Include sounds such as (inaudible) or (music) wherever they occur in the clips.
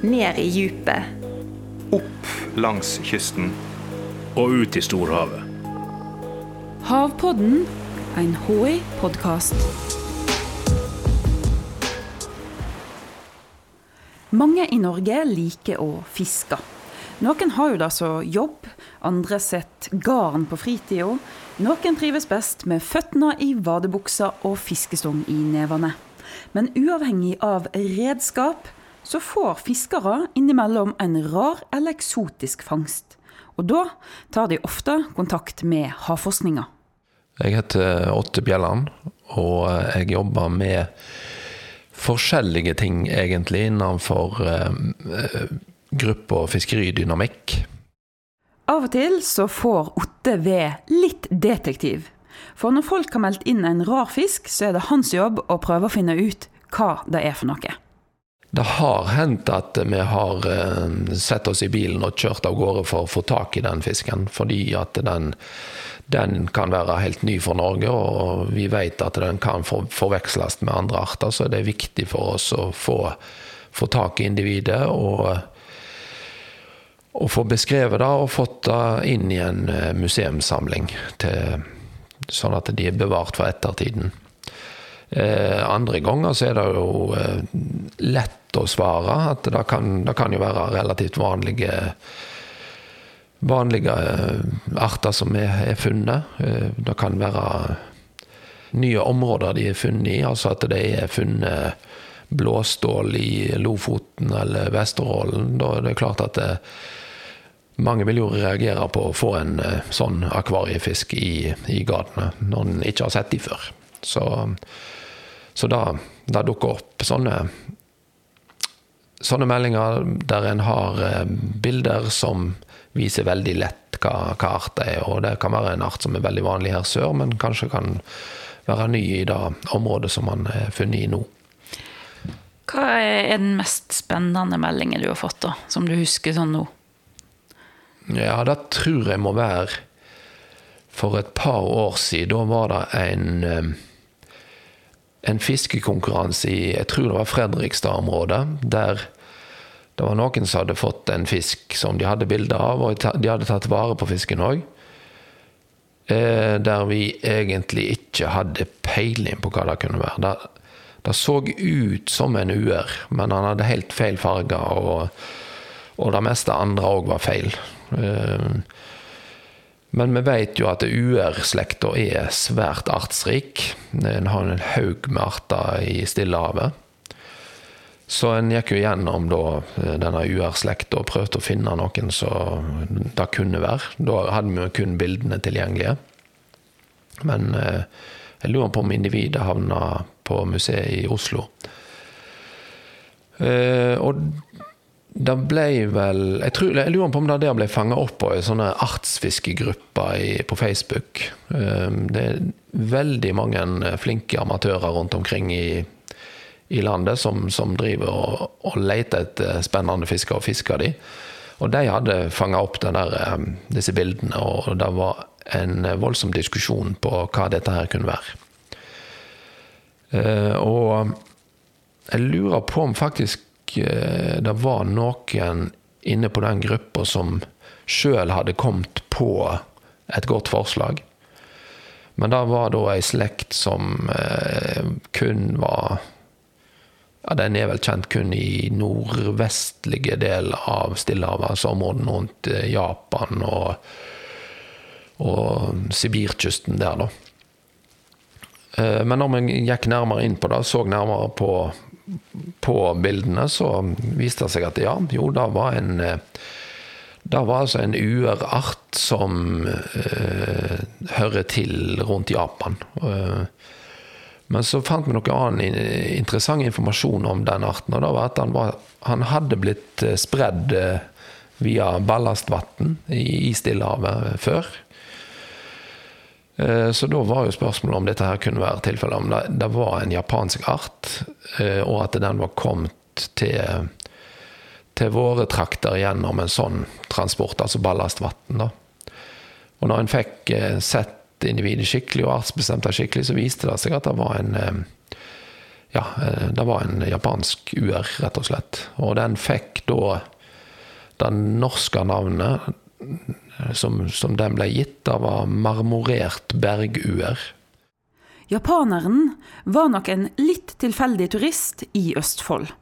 ned i djupet. Opp langs kysten. Og ut i storhavet. Havpodden, en HI-podkast. Mange i Norge liker å fiske. Noen har jo det som jobb, andre setter garn på fritida. Noen trives best med føttene i vadebuksa og fiskestong i nevene. Men uavhengig av redskap, så får fiskere innimellom en rar eller eksotisk fangst. Og da tar de ofte kontakt med havforskninga. Jeg heter Åtte Bjelland, og jeg jobber med forskjellige ting, egentlig, innenfor eh, gruppa fiskeridynamikk. Av og til så får Otte ved litt detektiv. For når folk har meldt inn en rar fisk, så er det hans jobb å prøve å finne ut hva det er for noe. Det har hendt at vi har uh, sett oss i bilen og kjørt av gårde for å få tak i den fisken. Fordi at den, den kan være helt ny for Norge, og vi vet at den kan for, forveksles med andre arter. Så det er viktig for oss å få, få tak i individet og, og få beskrevet det og fått det inn i en eh, museumssamling. Til, sånn at de er bevart for ettertiden. Eh, andre ganger så er det jo eh, lett å svare. At det kan, det kan jo være relativt vanlige vanlige eh, arter som er, er funnet. Det kan være nye områder de er funnet i. Altså at det er funnet blåstål i Lofoten eller Vesterålen. Da er det klart at det, mange vil jo reagere på å få en sånn akvariefisk i, i gatene når en ikke har sett de før. Så så da, da dukker opp sånne, sånne meldinger der en har eh, bilder som viser veldig lett hva, hva art det er. Og det kan være en art som er veldig vanlig her sør, men kanskje kan være ny i det området som man er funnet i nå. Hva er den mest spennende meldingen du har fått, da, som du husker sånn nå? Ja, det tror jeg må være for et par år siden. Da var det en eh, en fiskekonkurranse i jeg tror det var Fredrikstad-området. Der det var noen som hadde fått en fisk som de hadde bilde av, og de hadde tatt vare på fisken òg. Eh, der vi egentlig ikke hadde peiling på hva det kunne være. Det, det så ut som en uer, men han hadde helt feil farger, og, og det meste andre òg var feil. Eh, men vi vet jo at UR-slekta er svært artsrik. En har en haug med arter i Stillehavet. Så en gikk jo gjennom da, eh, denne UR-slekta og prøvde å finne noen som det kunne være. Da hadde vi jo kun bildene tilgjengelige. Men eh, jeg lurer på om individet havna på museet i Oslo. Eh, og det ble vel Jeg, tror, jeg lurer på om det der ble fanga opp av i sånne artsfiskegrupper på Facebook. Ehm, det er veldig mange flinke amatører rundt omkring i, i landet som, som, driver og, og, leter etter spennende fisker og fisker de. Og de hadde fanga opp der, ehm, disse bildene, og det var en voldsom diskusjon på hva dette her kunne være. Ehm, og jeg lurer på om faktisk Eh, det var noen inne på den gruppa som sjøl hadde kommet på et godt forslag. Men det var da ei slekt som eh, kun var ja, Den er vel kjent kun i nordvestlige del av Stillehavet, altså områdene rundt eh, Japan og, og Sibirkysten der, da. Men når vi gikk nærmere inn på det, så nærmere på på bildene så viste det seg at ja, jo, det var en eh, det var altså en uerart som eh, hører til rundt Japan. Uh, men så fant vi noe annen interessant informasjon om den arten. og det var at Han, var, han hadde blitt spredd uh, via ballastvann i Stillehavet før. Eh, så da var jo spørsmålet om dette her kunne være tilfellet. Om det, det, var en japansk art, eh, og at den var kommet til, til våre trakter gjennom en sånn transport, altså ballastvann. Og når en fikk eh, sett individet skikkelig og artsbestemt det skikkelig, så viste det seg at det var en ja, det var en japansk UR, rett og slett. Og den fikk da det norske navnet som, som den ble gitt, av var marmorert berguer. Japaneren var nok en litt tilfeldig turist i Østfold.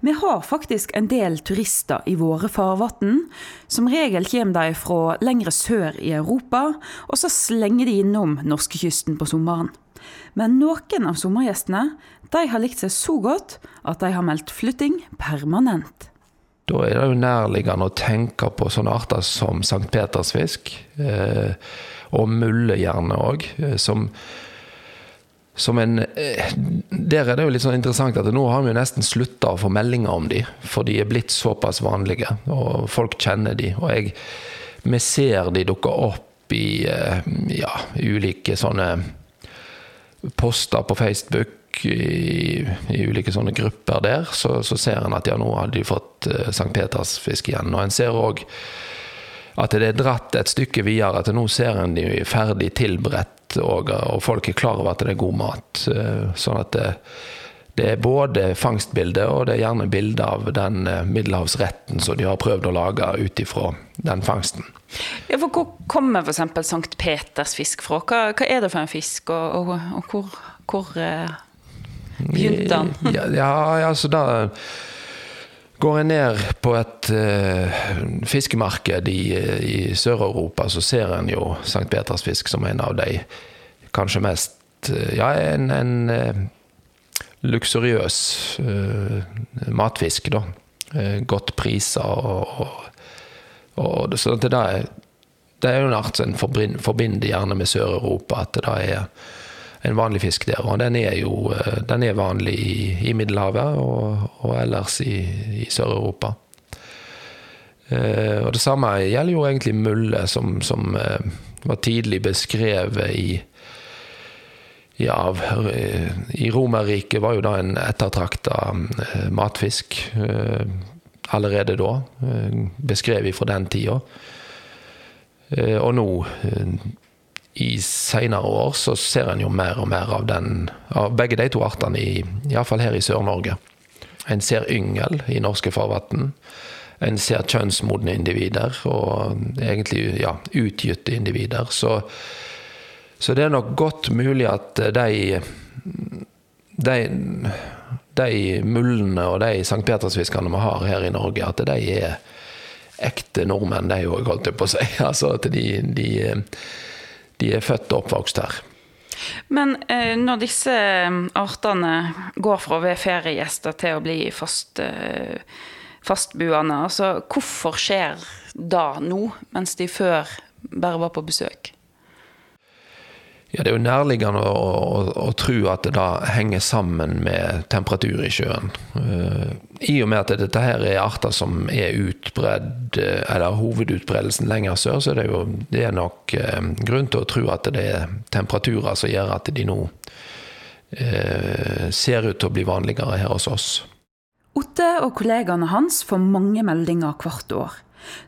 Vi har faktisk en del turister i våre farvann. Som regel kommer de fra lengre sør i Europa, og så slenger de innom norskekysten på sommeren. Men noen av sommergjestene de har likt seg så godt at de har meldt flytting permanent. Da er det jo nærliggende å tenke på sånne arter som Sankt Petersfisk, eh, og mulle gjerne òg, eh, som som en eh, Der er det jo litt sånn interessant at nå har vi jo nesten slutta å få meldinger om de, for de er blitt såpass vanlige, og folk kjenner de. Og jeg, vi ser de dukke opp i eh, ja, ulike sånne poster på Facebook, i, i ulike sånne grupper der, så, så ser en at ja, nå hadde de fått uh, Sankt Petersfisk igjen. Og en ser òg at det er dratt et stykke videre, at nå ser en de ferdig tilberedt og, og, folk er klar over at det er god mat. Eh, sånn at det, det er både fangstbilde og det er gjerne bilde av den eh, middelhavsretten som de har prøvd å lage ut ifra den fangsten. Ja, for Hvor kommer f.eks. Sankt Peters fisk fra? Hva, hva, er det for en fisk, og, og, og hvor, hvor begynte han? ja, ja, altså da Går jeg ned på et uh, fiskemarked i, i Sør-Europa, så ser en jo St. Petersfisk som en av de kanskje mest uh, Ja, en, en uh, luksuriøs matfisk, da. godt priser og, og, og Så det, det er jo en art som en forbinder gjerne med Sør-Europa, at det da er en vanlig fisk der. Og den er jo eh, den er vanlig i, i Middelhavet og, og, ellers i, i Sør-Europa. Eh, og det samme gjelder jo egentlig mulle, som, som eh, var tidlig beskrevet i ja, eh, I Romerriket var jo da en ettertrakta eh, matfisk allerede da. Beskrevet fra den tida. Og nå i seinere år så ser en jo mer og mer av, den, av begge de to artene, iallfall her i Sør-Norge. En ser yngel i norske farvann. En ser kjønnsmodne individer, og egentlig ja, utgytte individer. Så, så, det er nok godt mulig at de, de, de mullene og de St. Petersfiskene vi har her i Norge, at de er ekte nordmenn, de òg, holdt jeg på å si. (laughs) Altså at de, de de er født og oppvokst her. Men eh, når disse eh, artene går fra å være feriegjester til å bli fast, eh, fastbuende, altså hvorfor skjer da nå, mens de før bare var på besøk? Ja, Det er jo nærliggende å, å, å, tro at det da henger sammen med temperatur i sjøen. Uh, I og med at dette her er arter som er utbredd, eh, eller hovedutbredelsen lenger sør, så er det jo det er nok uh, grunn til å tro at det er temperaturer som gjør at de nå eh, ser ut til å bli vanligere her hos oss. Otte og kollegaene hans får mange meldinger hvert år.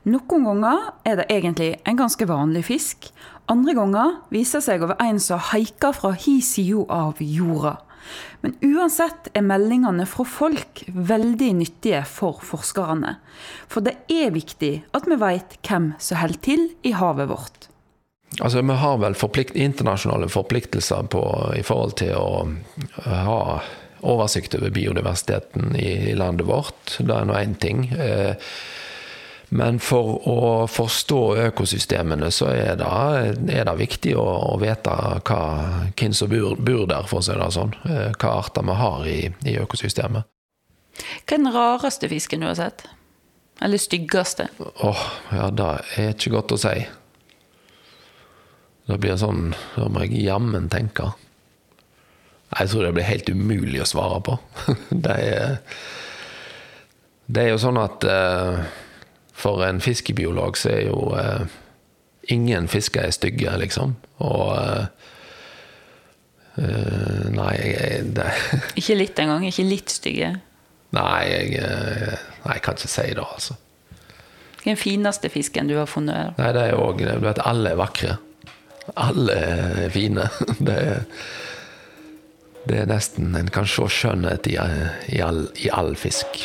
Noen ganger er det egentlig en ganske vanlig fisk. Andre ganger viser seg over en som haiker fra hi side av jorda. Men uansett er meldingene fra folk veldig nyttige for forskerne. For det er viktig at vi vet hvem som holder til i havet vårt. Altså, Vi har vel forplikt, internasjonale forpliktelser på, i forhold til å ha oversikt over biodiversiteten i, landet vårt. Det er nå én ting. Eh, men for å forstå økosystemene, så er det, er det viktig å, å, vite hva, hvem som bor, bor, der, for å si det sånn. Eh, hva arter vi har i, i, økosystemet. Hva er den rareste fisken du har sett? Eller styggeste? Åh, oh, ja, det er ikke godt å si. Det blir sånn Da må jeg jammen tenke. Jeg tror det blir helt umulig å svare på. (laughs) det er Det er jo sånn at uh, for en fiskebiolog så er jo eh, ingen fisker er stygge, liksom. Og eh, eh Nei, jeg (laughs) det. Ikke litt engang? Ikke litt stygge? Nei, jeg, eh, nei, jeg kan ikke si det, altså. Hva er den fineste fisken du har funnet? Nei, det er jo òg Du vet, alle er vakre. Alle er fine. (laughs) Det er, det er nesten En kan se skjønnhet i, i, all, i all fisk.